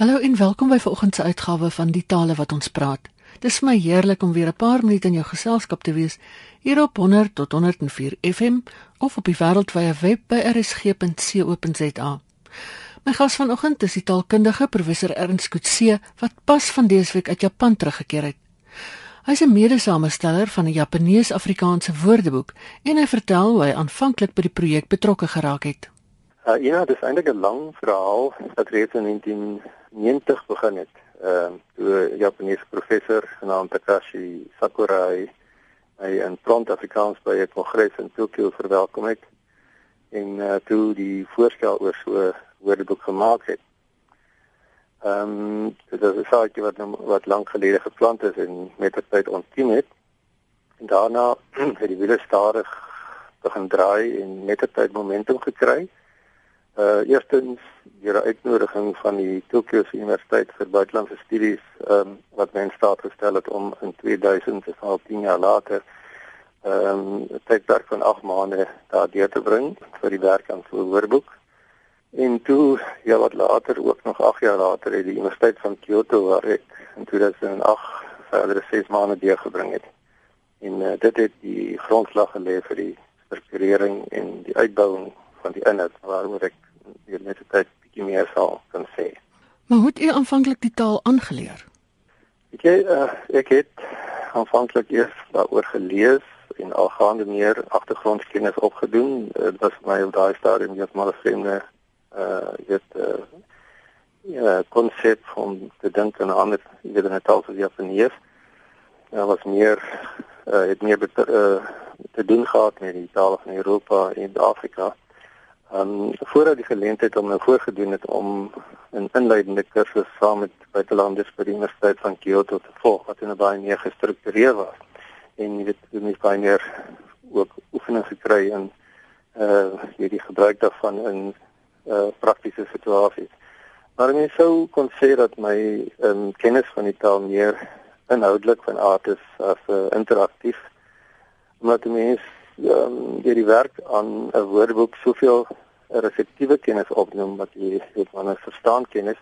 Hallo en welkom by vanoggend se uitgawe van Die Tale wat ons praat. Dis my heerlik om weer 'n paar minute in jou geselskap te wees hier op 100 tot 104 FM of op die wêreldwye web by rsg.co.za. My gas vanoggend is die taalkundige professor Ernst Kutse wat pas van dese week uit Japan teruggekeer het. Hy is 'n mede-samesteller van 'n Japanees-Afrikaanse woordeboek en hy vertel hoe hy aanvanklik by die projek betrokke geraak het. Uh, ja, dit is eintlik 'n lang verhaal wat reeds in 1990 begin het. Ehm uh, toe 'n Japaneese professor genaamd Takashi Sakurai hy in Front Afrikaans by 'n kongres in Tokio verwelkom het en uh, toe die voorstel oor so woordeboek gemaak het. Ehm um, dit is 'n saak wat wat lank gelede geplant is en met die tyd ontkiem het. En daarna het die wiele stadig begin draai en met die tyd momentum gekry. Uh eerstens deur 'n uitnodiging van die Tokyo Universiteit vir buitelandse studies um, wat men staat gestel het om in 2000, dis al 10 jaar later, ehm um, 'n tydperk van 8 maande daar deur te bring vir die werk aan so 'n woordeboek. En toe ja wat later ook nog 8 jaar later het die Universiteit van Kyoto waar ek in 2008 verdere 6 maande deurgebring het. En uh, dit het die grondslag gelê vir die strukturering en die uitbouing van die inhoud waaroor ek weer 'n tyd bietjie meer sal kan sê. Maar hoe het u aanvanklik die taal aangeleer? Ek uh, ek het aanvanklik eers daaroor gelees en algaande meer agtergrondkennis opgedoen. Dit was vir my op daai stadium net maar 'n vreemde uh dit uh ja konsep van te dink aan 'n ander weet net al so Japanees. Daar was meer uh het meer uh, te doen gehad met die tale van Europa en Afrika. Ehm um, voordat die geleentheid om nou voorgedoen het om 'n inleidende kursus saam met buitelanders by die Universiteit van Kyoto te volg wat in 'n baie meer gestruktureerd was en jy weet jy baie meer ook oefening gekry in uh hierdie gebruik daarvan in uh praktiese situasies. Maar mens sou kon sê dat my um, kennis van die taal meer inhoudelik van aard is as uh, interaktief omdat mense um, deur die werk aan 'n woordeboek soveel reseptiewe kennis opnoem wat jy het van 'n verstaan kennis,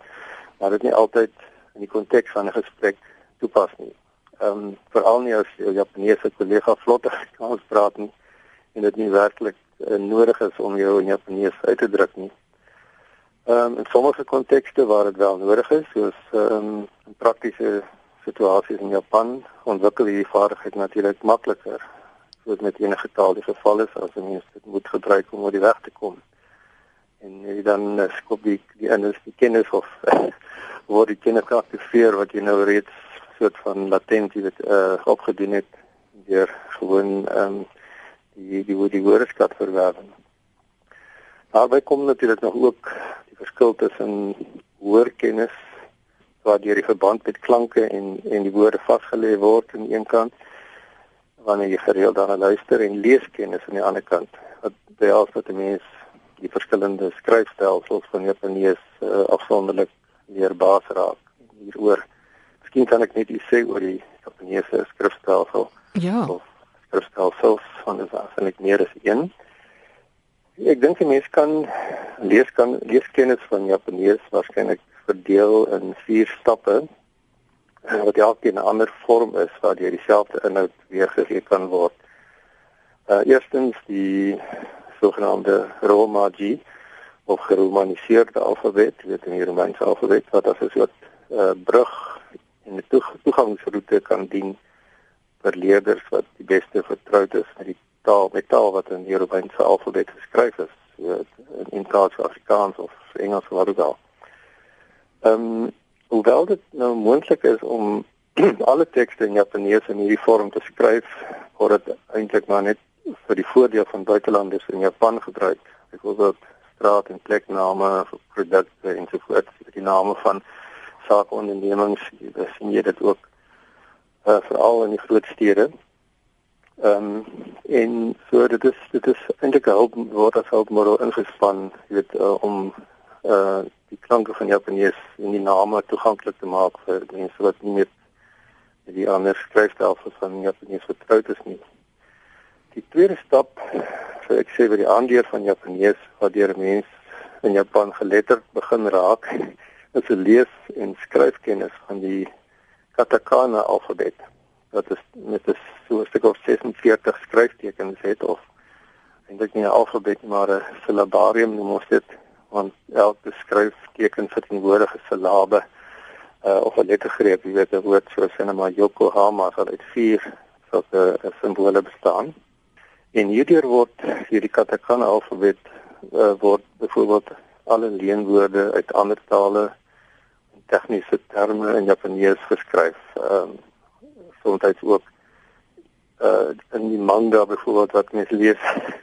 maar dit nie altyd in die konteks van 'n gesprek toepas nie. Ehm um, veral nie as jou Japaneese kollega vlotter Engels praat nie en dit nie werklik uh, nodig is om jou in Japanees uit te druk nie. Ehm um, in sommige kontekste waar dit wel nodig is, soos ehm um, praktiese situasies in Japan, ontwikkel jy die vaardigheid natuurlik makliker soos met enige taal die geval is as 'n mens dit moet gebruik om oor die weg te kom. En jy dan uh, skop die die die kennis of word die kennis geaktiveer wat jy nou reeds soort van latent jy weet uh, opgedoen het deur gewoon ehm um, die die die woordeskat verwerwing. Daarby kom natuurlik nog ook die verskil tussen hoorkennis waar deur die verband met klanke en en die woorde vasgelê word aan een kant wanneer jy gereeld daarna luister en leeskennis aan die ander kant. Wat behels dat 'n mens die verskillende skryfstelsels van Japanees uh, afsonderlik leer baas raak hieroor. Miskien kan ek net iets sê oor die Japaneese skrifstelsel. Ja. Of skrifstelsels van as ek meer as een. Ek dink 'n mens kan lees kan leeskennis van Japanees waarskynlik verdeel in vier stappe wat elkeen 'n ander vorm is waar jy dieselfde inhoud weergegee kan word. Uh eerstens die sogenaamde Romaji of geromaniseerde alfabet, weet in die Romeinse alfabet wat as 'n soort uh brug en 'n toegangsroete kan dien vir leerders wat die beste vertroud is met die taal, met taal wat in die Romeinse alfabet geskryf is, so in taal Afrikaans of Engels of wat ook al. Ehm um, hoewel dit nou moontlik is om alle tekste in Japanees in hierdie vorm te skryf, word dit eintlik maar net vir die voordeel van buitelanders in Japan gebruik. Byvoorbeeld straat en plekname vir produkte en so voort, die name van saakondernemings, jy sien jy dit ook uh, veral in die groot stede. Ehm um, en so dit is dit is eintlik 'n hulp word as hulpmiddel ingespan, jy weet uh, om uh die klanke van Japanees en die name toeganklik te maak vir mense wat nie met die ander skryfstelsels van Japanees vertroud is nie. Die tweede stap, so ek sê by die aanleer van Japanees wat deur mense in Japan geletterd begin raak, is 'n lees- en skryfkennis van die Katakana alfabet. Wat is met 'n so 'n stuk of 46 skryftekens het of eintlik nie 'n alfabet maar 'n syllabarium noem ons dit, want elke skryfteken verteenwoordig 'n silabe uh, of 'n lettergreep, jy weet 'n woord soos in 'n Yokohama sal uit vier sulke uh, simbole bestaan. En hierdeur word hierdie Katakana alfabet uh, word byvoorbeeld alle leenwoorde uit ander tale tegniese terme in Japanees geskryf. Ehm um, soms ook uh in die manga byvoorbeeld wat mense lees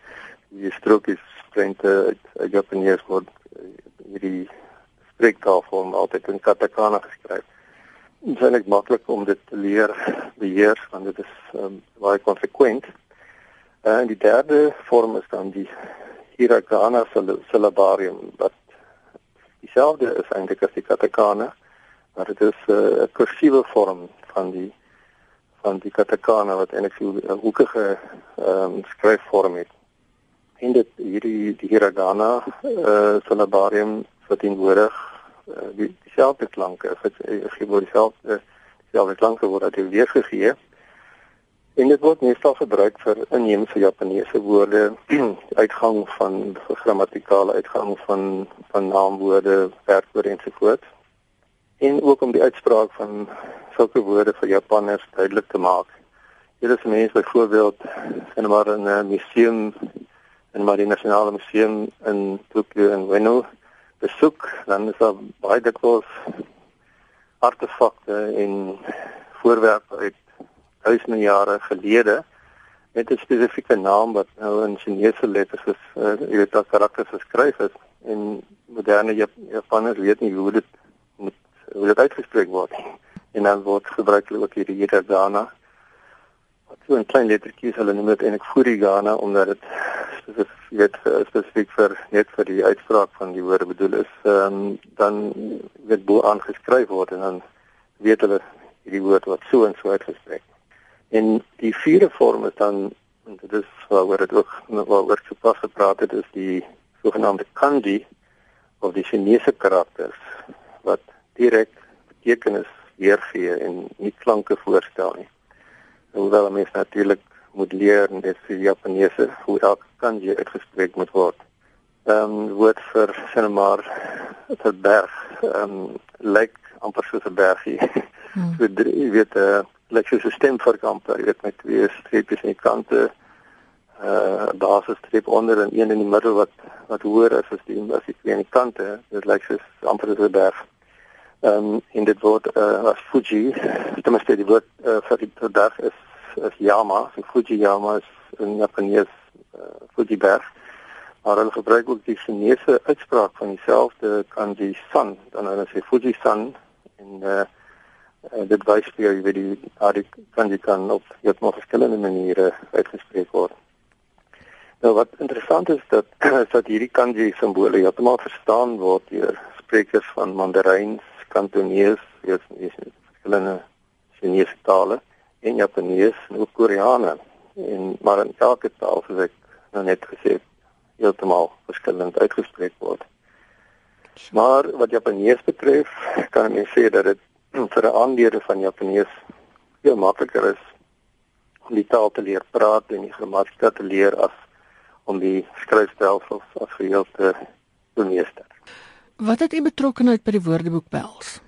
die strokies prente uit, uit Japanees word uh, hierdie spreektaalvorm altyd in katakana geskryf. Dit is net maklik om dit te leer beheer want dit is um, baie konsekwent. Uh, en die derde vorm is dan die hiragana syllabarium wat dieselfde is eintlik as die katakana, maar dit is eh, 'n uh, kursiewe vorm van die van die katakana wat eintlik 'n hoekige ehm um, skryfvorm het. En dit hierdie die hiragana uh, syllabarium verteenwoordig uh, die dieselfde klanke, dit is gee word dieselfde dieselfde klanke word uit weergegee. En dit word meestal gebruik vir inheemse Japaneese woorde, uitgang van grammatikale uitgang van van naamwoorde, werkwoorde ensovoorts. En ook om die uitspraak van sulke woorde vir Japanners duidelik te maak. Hier is mense byvoorbeeld in 'n museum in maar die nasionale museum in Tokyo en Ueno besoek, dan is daar baie dikwels artefakte en voorwerpe uit duisende jare gelede met 'n spesifieke naam wat nou in Chinese letters is, uh, jy weet dat karakters geskryf is en moderne Jap Japanners weet nie hoe dit moet hoe dit uitgespreek word. En dan word gebruik ook hierdie hiragana. So 'n klein lettertjies hulle noem dit eintlik furigana omdat dit spesifiek weet spesifiek vir net vir die uitspraak van die woorde bedoel is, um, dan word bo aangeskryf word en dan weet hulle hierdie woord wat so en so uitgespreek. En die vierde vorm is dan en dit is waaroor dit ook waaroor sopas gepraat het is die sogenaamde kanji of die Chinese karakters wat direk betekenis weergee en nie klanke voorstel nie. Hoewel mens natuurlik moet leer en dit vir Japaneese hoe elke kanji uitgespreek moet word. Ehm um, woord vir sien maar vir berg ehm um, lyk amper soos 'n bergie. Hmm. so drie weet 'n uh, eh, lyk soos 'n stemverkamper, jy weet met twee streepies aan die kante, 'n uh, basisstreep onder en een in die middel wat wat hoër is as die as die twee aan die kante. Dit lyk soos amper soos 'n berg. Ehm um, in dit woord uh, as Fuji, dit moet steeds die woord uh, vir die berg is is Yama, so Fuji Yama is in Japanees uh, Fuji berg. Maar hulle gebruik ook die Chinese uitspraak van dieselfde kanji san, dan hulle sê Fuji san en uh, en dit wys vir jy weet die daardie kan jy kan op heeltemal verskillende maniere uitgespreek word. Nou wat interessant is dat is dat hierdie kanji simbole heeltemal verstaan word deur sprekers van Mandarijn, Kantonees, weet jy verskillende Chinese tale en Japanees en ook Koreane en maar in elke taal soos ek nou net gesê het heeltemal verskillend uitgespreek word. Maar wat Japanees betref, kan ek sê dat dit vir 'n aanleerder van Japanees veel makliker is om die taal te leer praat en die grammatika te leer as om die skryfstelsels as geheel te bemeester. Wat het u betrokkeheid by die Woordeboek behels?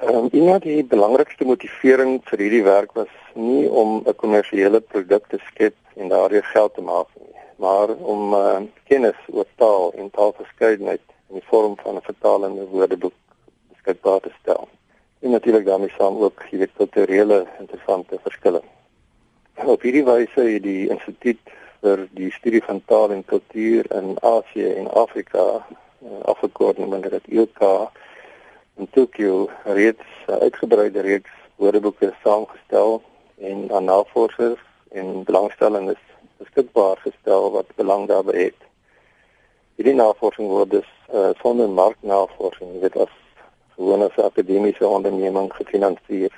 Ehm um, een van die belangrikste motivering vir hierdie werk was nie om 'n kommersiële produk te skep en daardeur geld te maak nie, maar om uh, kennis oor taal en taalverskeidenheid in die vorm van 'n vertalende woordeboek beskikbaar te stel en natuurlik daarmee saam ook weet kulturele interessante verskille. Op hierdie wyse het die instituut vir die studie van taal en kultuur in Asië en Afrika uh, afgekort met dit ILK in Tokyo reeds uh, uitgebreide reeks woordeboeke saamgestel en aan navorsers en belangstellendes beskikbaar gestel wat belang daarbey het. Hierdie navorsing word dus uh, sonder marknavorsing, dit as gewone akademiese onderneming gefinansier.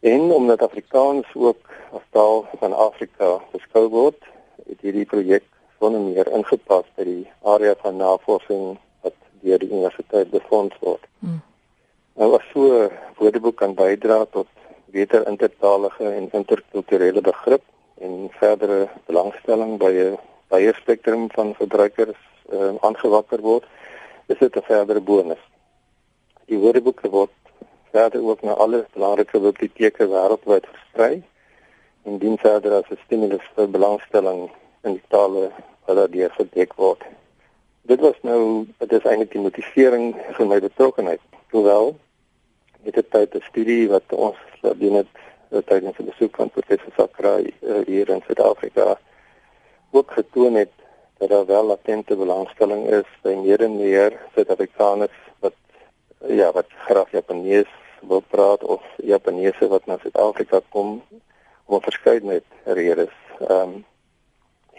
En omdat Afrikaans ook as taal van Afrika beskou word, het hierdie projek sonder meer ingepas by die area van navorsing wat deur die universiteit befonds word. Hmm. Nou as so 'n woordeboek kan bydra tot beter intertalige en interkulturele begrip en verdere belangstelling by 'n baie spektrum van verbruikers uh, aangewakker word, is dit 'n verdere bonus. Die woordeboeke word verder ook na alle belangrike biblioteke wêreldwyd versprei en dien verder as 'n stimulus vir belangstelling in die tale wat daardeur gedek word. Dit was nou dit is eintlik die motivering vir my betrokkeheid. Hoewel met die tyd 'n studie wat ons doen het eh, tydens 'n besoek aan professor Sakra uh, hier in Suid-Afrika ook getoon het dat daar wel latente belangstelling is by meer en meer Suid-Afrikaners wat ja, wat graag Japanees wil praat of Japaneese wat na Suid-Afrika kom om verskeidenheid redes. Ehm um,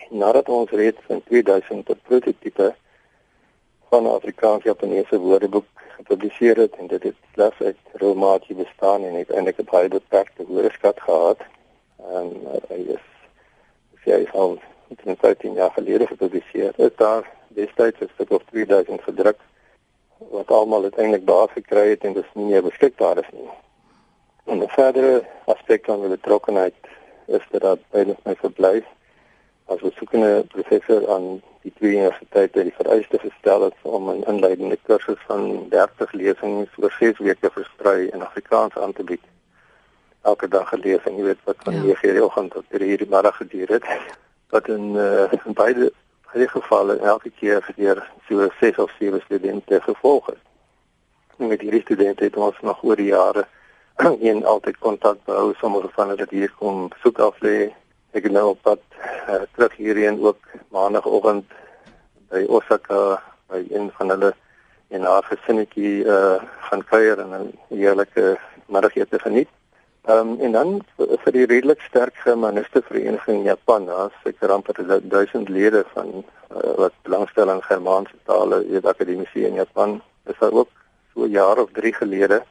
nadat ons reeds in 2000 'n prototipe van Afrikaans-Japaneese woordeboek gepubliseer het en dit het slegs uit Romaatjie bestaan en het eintlik 'n baie beperkte woordeskat gehad. En uh, hy is sy is al 13 jaar gelede gepubliseer. Dit is daar destyds is dit op 2000 gedruk wat almal uiteindelik daar gekry het en dis nie meer beskikbaar is nie. En 'n verdere aspek van die betrokkenheid is dat dat by my verblyf as besoekende professor aan die twee universiteite die vereiste gestel het om 'n inleidende kursus van 30 lesings oor 6 weke versprei in Afrikaans aan te bied. Elke dag gelees en jy weet wat van 9:00 ja. die oggend tot 3:00 die middag geduur het. Wat in uh, in beide baie gevalle elke keer vir so 6 of 7 studente gevolg het. En met hierdie studente het ons nog oor die jare een altyd kontak behou, sommige van hulle het hier kom besoek af lê ek nou op pad uh, terug hierheen ook maandagooggend by Osaka by een van hulle en haar gesinnetjie uh gaan kuier en 'n heerlike middagete geniet. Ehm um, en dan vir die redelik sterk germaniste vereniging in Japan, daar's seker amper 1000 lede van uh, wat belangstel in Germaanse tale, die akademie in Japan. Dis ook so jaar of 3 gelede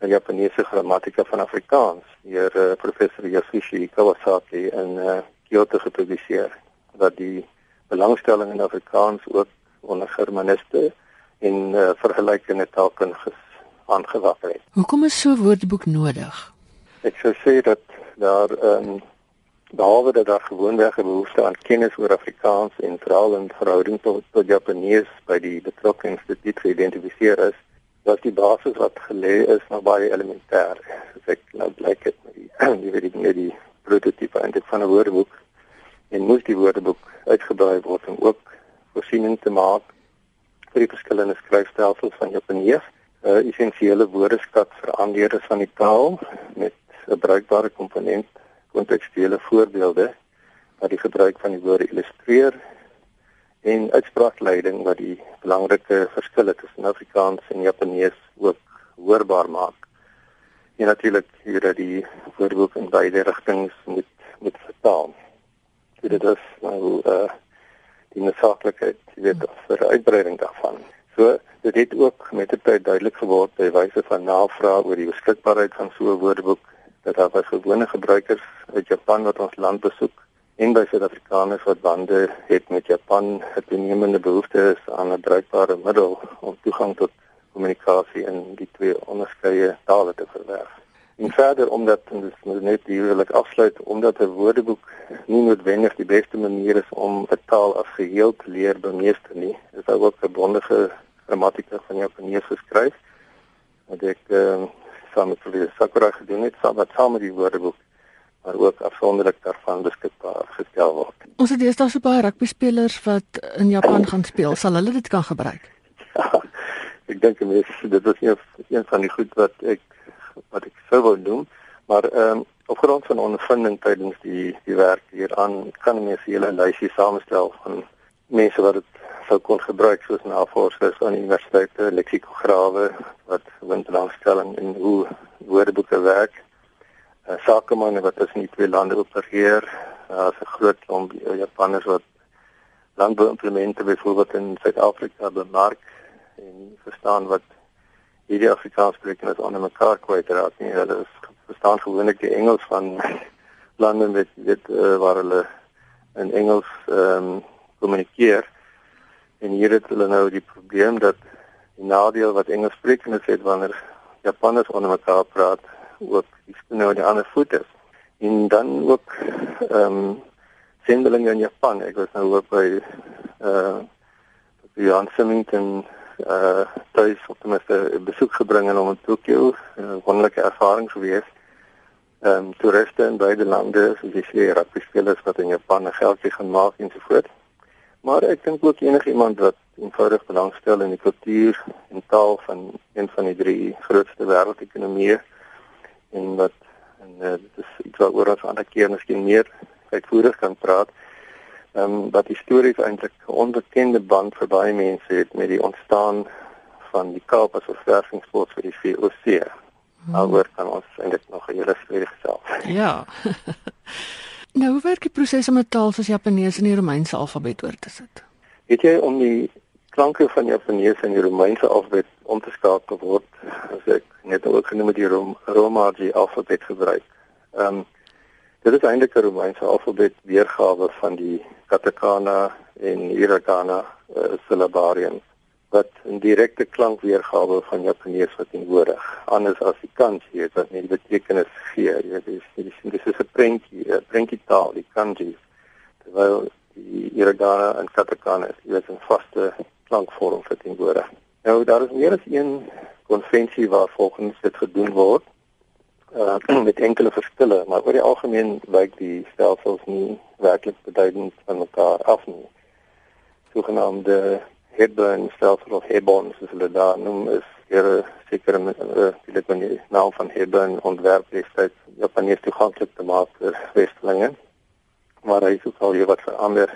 Japaneese grammatika van Afrikaans deur uh, professor Yasushi Kawasaki in uh, Kyoto gepubliseer wat die belangstelling in Afrikaans ook onder Germaniste en uh, vergelykende taalkundiges aangewakker het. Hoekom is so 'n woordeboek nodig? Ek sou sê dat daar um, behalwe dat daar gewoonweg 'n behoefte aan kennis oor Afrikaans en veral in verhouding tot, tot Japanees by die betrokke instituut geïdentifiseer is, dat die basis wat gelê is nou baie elementêr. As ek nou blyk het met die die weet ek nie die prototipe eintlik van 'n woordeboek en moes die woordeboek uitgebrei word om ook voorsiening te maak vir die verskillende skryfstelsels van Japanees. 'n uh, Essensiële woordeskat vir aanleerders van die taal met 'n bruikbare komponent kontekstuele voorbeelde wat die gebruik van die woorde illustreer en uitspraakleiding wat die belangrike verskille tussen Afrikaans en Japanees ook hoorbaar maak. En natuurlik hier dat die woordeboek in beide rigtings moet moet vertaal. So dit is nou uh die noodsaaklikheid, weet, vir uitbreiding daarvan. So dit het ook met die tyd duidelik geword by wyse van navraag oor die beskikbaarheid van so 'n woordeboek dat daar was gewone gebruikers uit Japan wat ons land besoek en by Suid-Afrikaners wat bande het met Japan, het toenemende behoefte is aan 'n bruikbare middel om toegang tot kommunikasie in die twee onderskeie tale te verwerf. En verder omdat en dis moet net hierlik afsluit omdat 'n woordeboek nie noodwendig die beste manier is om 'n taal as geheel te leer bemeester nie. Dit is ook 'n bondige grammatika van Japanees geskryf wat ek ehm uh, saam met professor Sakura gedoen het saam met saam met die woordeboek maar ook afsonderlik daarvan beskikbaar gestel word. Ons het deesdae so baie rugby spelers wat in Japan gaan speel. Sal hulle dit kan gebruik? Ja, ek dink mens dit is een, een van die goed wat ek wat ek sou wou doen, maar ehm um, op grond van ondervinding tydens die die werk hieraan kan mens 'n hele lysie samenstel van mense wat dit sou kon gebruik soos navorsers aan universiteite, leksikograwe wat windlangstelling en hoe woordeboeke werk uh, sakemanne wat tussen die twee lande opereer. Daar's uh, 'n groot klomp Japanners wat landbouimplemente byvoorbeeld in Suid-Afrika bemark en verstaan wat hierdie Afrikaanssprekers onder mekaar kwyt raak nie. Hulle verstaan gewoonlik die Engels van lande met weet uh, waar hulle in Engels ehm um, kommunikeer En hier het hulle nou die probleem dat die nadeel wat Engels sprekendes het wanneer Japanners onder mekaar praat, ook die skoene op die ander voet is. En dan ook ehm um, sendelinge in Japan. Ek was nou ook by uh die Jan Symington uh tuis op ten minste besoek gebring en om in Tokio 'n uh, wonderlike ervaring gewees. Ehm um, toeriste in beide lande, soos jy sê, rugby spelers wat in Japan geldjie gaan maak en so voort. Maar ek dink ook enige iemand wat eenvoudig belangstel in die kultuur en taal van een van die drie grootste wêreldekonomieë en wat en uh, dit is iets waaroor ons ander keer miskien meer uitvoerig kan praat. Ehm um, wat histories eintlik 'n onbekende band vir baie mense het met die ontstaan van die Kaap as 'n verwerkingspoort vir die VOC. Hmm. Alhoewel kan ons eintlik nog 'n hele storie gesels. Ja. nou, hoe werk die proses om 'n taal soos Japanees in die Romeinse alfabet oor te sit? Weet jy om die klanke van Japanees in die Romeinse alfabet om te skakel word, as ek net ook genoem het die Rom Romaji alfabet gebruik. Ehm um, dit is eintlik 'n Romeinse alfabet weergawe van die katakana en hiragana uh, syllabarium wat 'n direkte klankweergawe van Japanees verteenwoordig. Anders as die kanji wat net betekenis gee. Jy weet, dis dis is 'n prentjie, 'n prentjie taal, die kanji. Terwyl die hiragana en katakana is weet 'n vaste klankvorm verteenwoordig. Nou daar is meer as een konvensie waar volgens dit gedoen word uh, met enkele verskille, maar oor die algemeen wyk die stelsels nie werklik beduidend van mekaar af nie. Sogenaamde Hebron stelsel of Hebron soos hulle daar noem is hier seker met uh, die met naam van Hebron ontwerp dit Japanees toeganklik te maak vir westelinge. Maar hy sou al hier wat verander.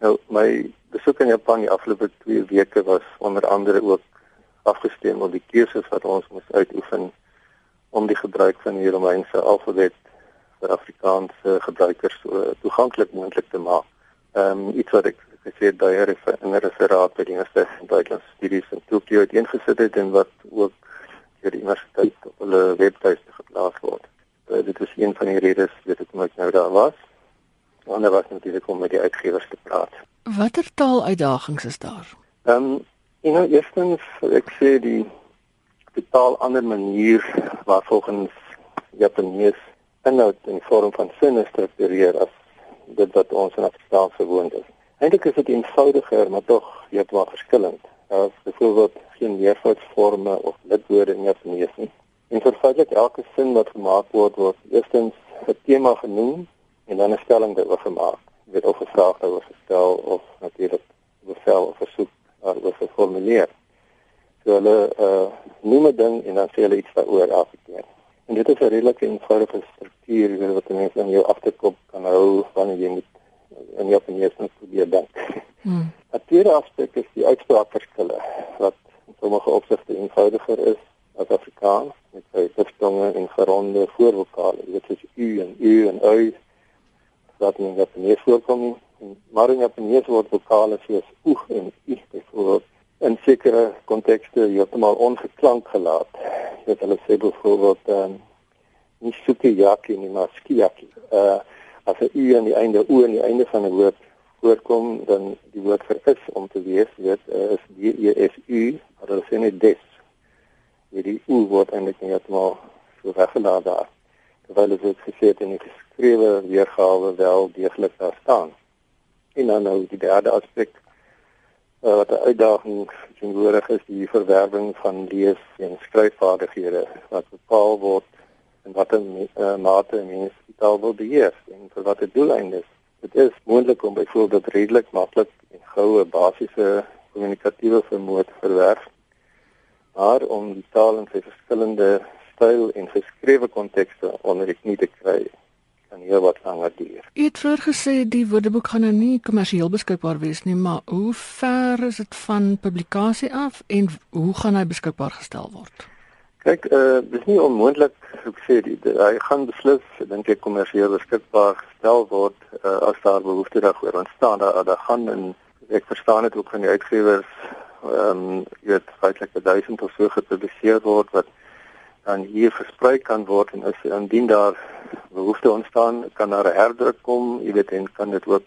Nou my besoek in Japan die afgelope 2 weke was onder andere ook afgestem op die keuses wat ons moes uitoefen om die gebruik van die Romeinse alfabet vir Afrikaanse gebruikers so toeganklik moontlik te maak. Ehm um, iets wat ek gesê het by 'n referaat by die Universiteit van Buitelandse Studies in Tokio het ingesit het en wat ook deur die universiteit op hulle webtuiste geplaas word. Uh, dit is een van die redes dat ek nooit nou daar was. En daar was natuurlik om met die uitgewers te praat. Watter taaluitdagings is daar? Ehm um, en nou eerstens ek sê die totaal ander manier waar volgens Japanees inhoud in vorm van sinne struktureer as dit wat ons in Afrikaans gewoond is. Eintlik is dit eenvoudiger, maar tog heeltemal verskillend. Daar is byvoorbeeld geen meervoudsvorme of lidwoorde in Japanees nie. En verfeitlik elke sin wat gemaak word word eerstens 'n tema genoem en dan 'n stelling daaroor gemaak. Jy weet of 'n vraag daaroor gestel of natuurlik bevel of versoek daaroor geformuleer. So hulle uh noem 'n ding en dan sê hulle iets daaroor elke keer. En dit is 'n redelike eenvoudige struktuur wat mense in jou agterkop kan hou wanneer jy moet in jou opinies moet probeer dink. Hmm. 'n Tweede aspek is die uitspraakverskille wat in sommige opsigte eenvoudiger is as Afrikaans met sy diftonge en geronde voorvokale. Dit is u en u en u wat in Japanees voorkom. Maar in Japanees word vokale soos oeg en i byvoorbeeld in sekere kontekste heeltemal ongeklank gelaat. Dit hulle sê byvoorbeeld ehm um, nie sukiyaki nie, maar skiyaki. Uh as 'n u aan die einde o aan die einde van 'n woord voorkom, dan die woord vir is om te wees, weet uh, is D E S U, maar hulle sê net des. Wie die u word eintlik net heeltemal so weggelaat daar. Terwyl dit gesê het in die geskrewe weergawe wel deeglik daar staan. En dan nou die derde aspek uh, wat 'n uitdaging teenwoordig is die verwerwing van lees en skryfvaardighede wat bepaal word in watter uh, mate 'n mens taal wil beheer en vir watter doeleindes. Dit is moontlik om byvoorbeeld redelik maklik en goue basiese kommunikatiewe vermoë te verwerf. Maar om die taal in sy verskillende styl en geskrewe kontekste onder die knie te kry, kan heel wat langer duur. U het vroeër gesê die woordeboek gaan nou nie kommersieel beskikbaar wees nie, maar hoe ver is dit van publikasie af en hoe gaan hy beskikbaar gestel word? Kyk, eh uh, dis nie onmoontlik, ek sê die hy gaan beslis dink ek kommersieel beskikbaar gestel word uh, as daar behoefte daarvoor ontstaan. Daar daar gaan en ek verstaan dit ook van die uitgewers ehm um, jy weet feitelik 1000 of so gepubliseer word wat dan hier versprei kan word en as indien daar behoefte ontstaan, kan daar 'n herdruk kom, jy weet en kan dit ook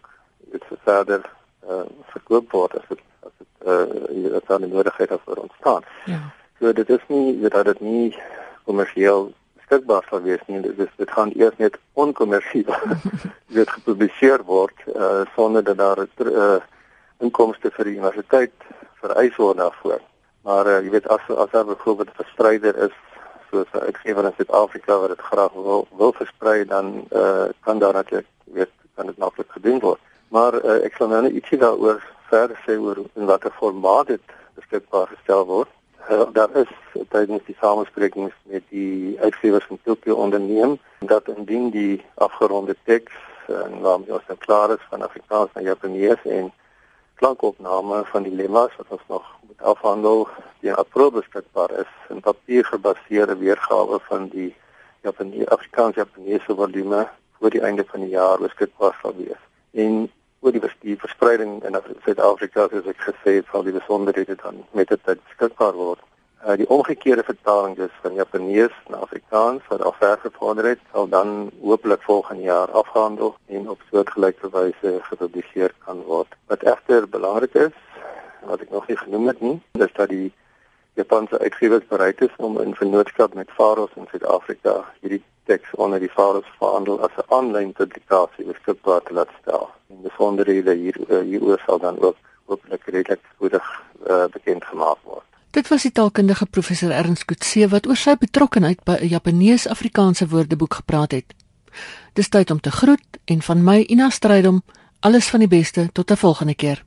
dit verder uh, verkoop word as dit as dit uh dit dan die nodigheid daarvoor ontstaan. Ja. So dit is nie dat dit nie kommersieel beskikbaar sal wees nie. Dit is dit gaan eers net onkommersieel word gepubliseer word uh sonder dat daar 'n uh, inkomste vir die universiteit vereis word daarvoor. Maar uh, jy weet as as daar byvoorbeeld 'n verspreider is soos 'n uitgewer in Suid-Afrika wat dit graag wil wil versprei dan uh kan daar natuurlik weet kan dit maklik gedoen word. Maar uh, ek sal nou net ietsie daaroor verder sê oor in watter formaat dit beskikbaar gestel word. Uh, daar is tydens die samesprekings met die uitgewers van Tokyo onderneem dat indien die afgeronde teks en waarmee ons nou klaar is van Afrikaans na Japanees en klankopname van die lemmas wat ons nog moet afhandel die april beskikbaar is 'n papiergebaseerde weergawe van die Japaneese Afrikaans-Japaneese volume voor die einde van die jaar beskikbaar sal wees. En oor die verspreiding in Suid-Afrika soos ek gesê het, sal die besonderhede dan met dit beskikbaar word. Uh, die omgekeerde vertaling dus van Japanees na Afrikaans wat al ver gevorder het, sal dan hopelik volgende jaar afgehandel en op soortgelyke wyse gepubliseer kan word. Wat egter belangrik is, wat ek nog nie genoem het nie, is dat die Japanse uitgewers bereid is om in vennootskap met Faros in Suid-Afrika hierdie teks onder die Faros verhandel as 'n aanlyn publikasie beskikbaar te laat stel. En besonderhede hier uh, hieroor sal dan ook hopelik redelik spoedig uh, bekend gemaak word. Dit was die taalkundige professor Ernst Kutse wat oor sy betrokkeheid by 'n Japanees-Afrikaanse woordeboek gepraat het. Dis tyd om te groet en van my Ina Strydom alles van die beste tot 'n volgende keer.